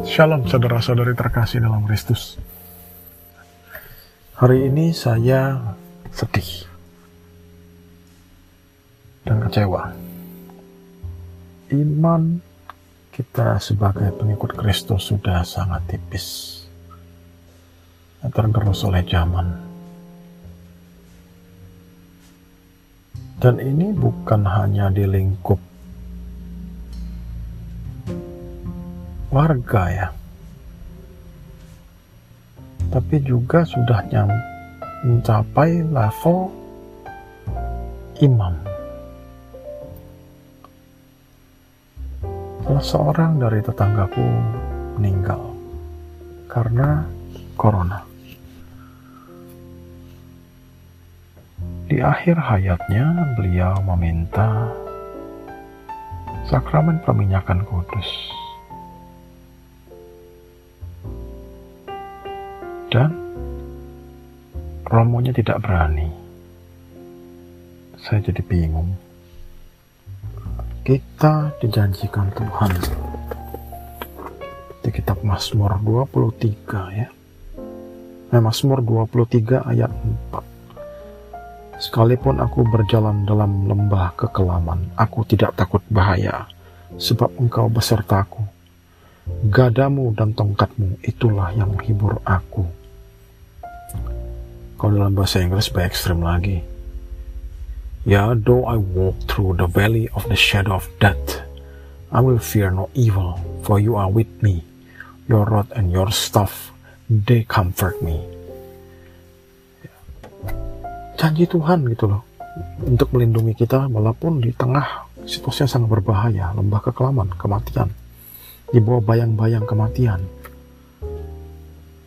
Shalom saudara-saudari terkasih dalam Kristus. Hari ini saya sedih dan kecewa. Iman kita sebagai pengikut Kristus sudah sangat tipis. Tergerus oleh zaman. Dan ini bukan hanya di lingkup warga ya. Tapi juga sudah mencapai level imam. Salah seorang dari tetanggaku meninggal karena corona. Di akhir hayatnya beliau meminta sakramen perminyakan kudus romonya tidak berani. Saya jadi bingung. Kita dijanjikan Tuhan di kitab Mazmur 23 ya. Nah, Mazmur 23 ayat 4. Sekalipun aku berjalan dalam lembah kekelaman, aku tidak takut bahaya, sebab engkau besertaku. Gadamu dan tongkatmu itulah yang menghibur aku. Kalau dalam bahasa Inggris lebih ekstrim lagi. Ya, though I walk through the valley of the shadow of death, I will fear no evil, for you are with me. Your rod and your staff, they comfort me. Janji Tuhan gitu loh, untuk melindungi kita walaupun di tengah situasi yang sangat berbahaya, lembah kekelaman, kematian, di bawah bayang-bayang kematian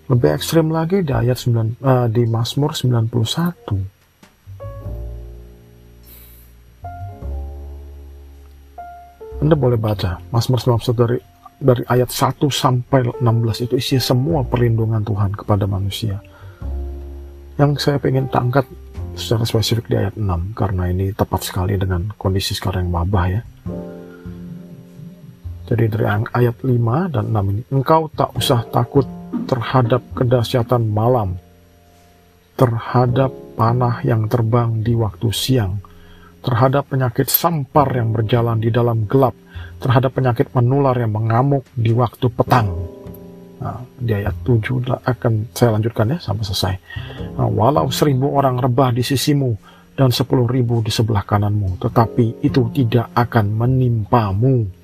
lebih ekstrim lagi di ayat 9, uh, di Mazmur 91. Anda boleh baca Mazmur 91 dari dari ayat 1 sampai 16 itu isi semua perlindungan Tuhan kepada manusia. Yang saya ingin tangkat secara spesifik di ayat 6 karena ini tepat sekali dengan kondisi sekarang yang wabah ya. Jadi dari ayat 5 dan 6 ini, engkau tak usah takut terhadap kedahsyatan malam, terhadap panah yang terbang di waktu siang, terhadap penyakit sampar yang berjalan di dalam gelap, terhadap penyakit menular yang mengamuk di waktu petang. Nah, di ayat 7 akan saya lanjutkan ya sampai selesai. Nah, walau seribu orang rebah di sisimu dan sepuluh ribu di sebelah kananmu, tetapi itu tidak akan menimpamu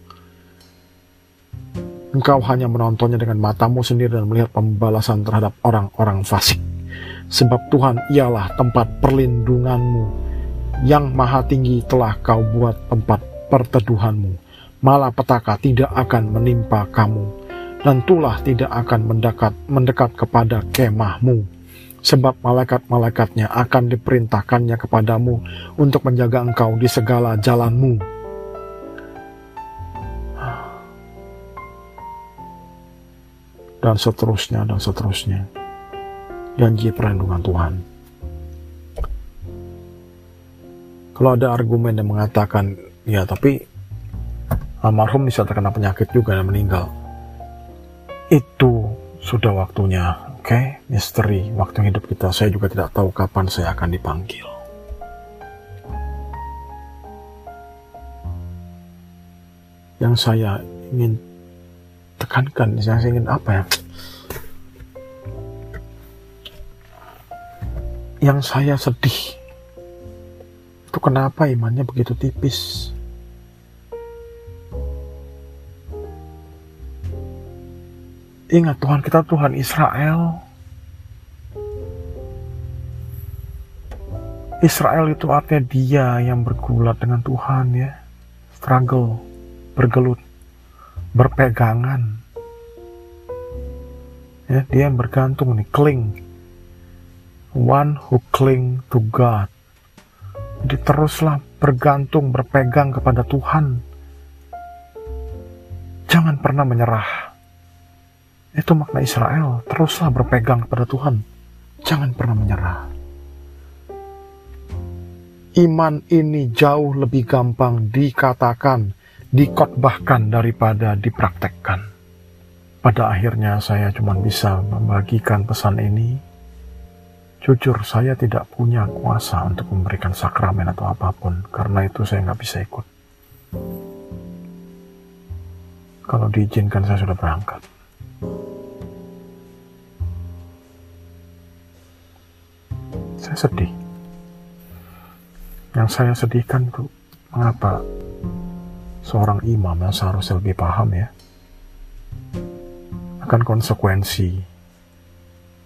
Engkau hanya menontonnya dengan matamu sendiri dan melihat pembalasan terhadap orang-orang fasik. Sebab Tuhan ialah tempat perlindunganmu. Yang maha tinggi telah kau buat tempat perteduhanmu. Malapetaka tidak akan menimpa kamu. Dan tulah tidak akan mendekat, mendekat kepada kemahmu. Sebab malaikat-malaikatnya akan diperintahkannya kepadamu untuk menjaga engkau di segala jalanmu dan seterusnya dan seterusnya. Janji perlindungan Tuhan. Kalau ada argumen yang mengatakan, ya tapi almarhum bisa terkena penyakit juga dan meninggal. Itu sudah waktunya, oke? Okay? Misteri waktu hidup kita. Saya juga tidak tahu kapan saya akan dipanggil. Yang saya ingin tekankan saya ingin apa ya? Yang saya sedih itu kenapa imannya begitu tipis? Ingat Tuhan kita Tuhan Israel. Israel itu artinya dia yang bergulat dengan Tuhan ya. Struggle bergelut berpegangan. Ya, dia yang bergantung nih, cling. One who cling to God. Jadi teruslah bergantung, berpegang kepada Tuhan. Jangan pernah menyerah. Itu makna Israel. Teruslah berpegang kepada Tuhan. Jangan pernah menyerah. Iman ini jauh lebih gampang dikatakan dikotbahkan daripada dipraktekkan. Pada akhirnya saya cuma bisa membagikan pesan ini. Jujur, saya tidak punya kuasa untuk memberikan sakramen atau apa pun. Karena itu saya nggak bisa ikut. Kalau diizinkan saya sudah berangkat. Saya sedih. Yang saya sedihkan itu mengapa seorang imam yang seharusnya lebih paham ya akan konsekuensi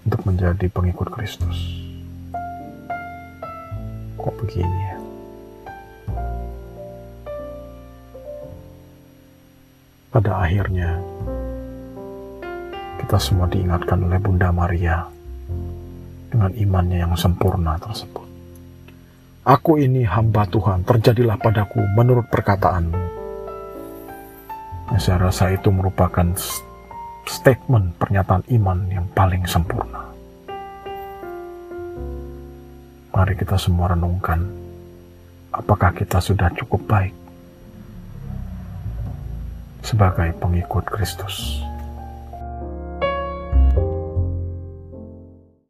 untuk menjadi pengikut Kristus. Kok begini ya? Pada akhirnya, kita semua diingatkan oleh Bunda Maria dengan imannya yang sempurna tersebut. Aku ini hamba Tuhan, terjadilah padaku menurut perkataanmu. Saya rasa itu merupakan statement pernyataan iman yang paling sempurna. Mari kita semua renungkan, apakah kita sudah cukup baik sebagai pengikut Kristus.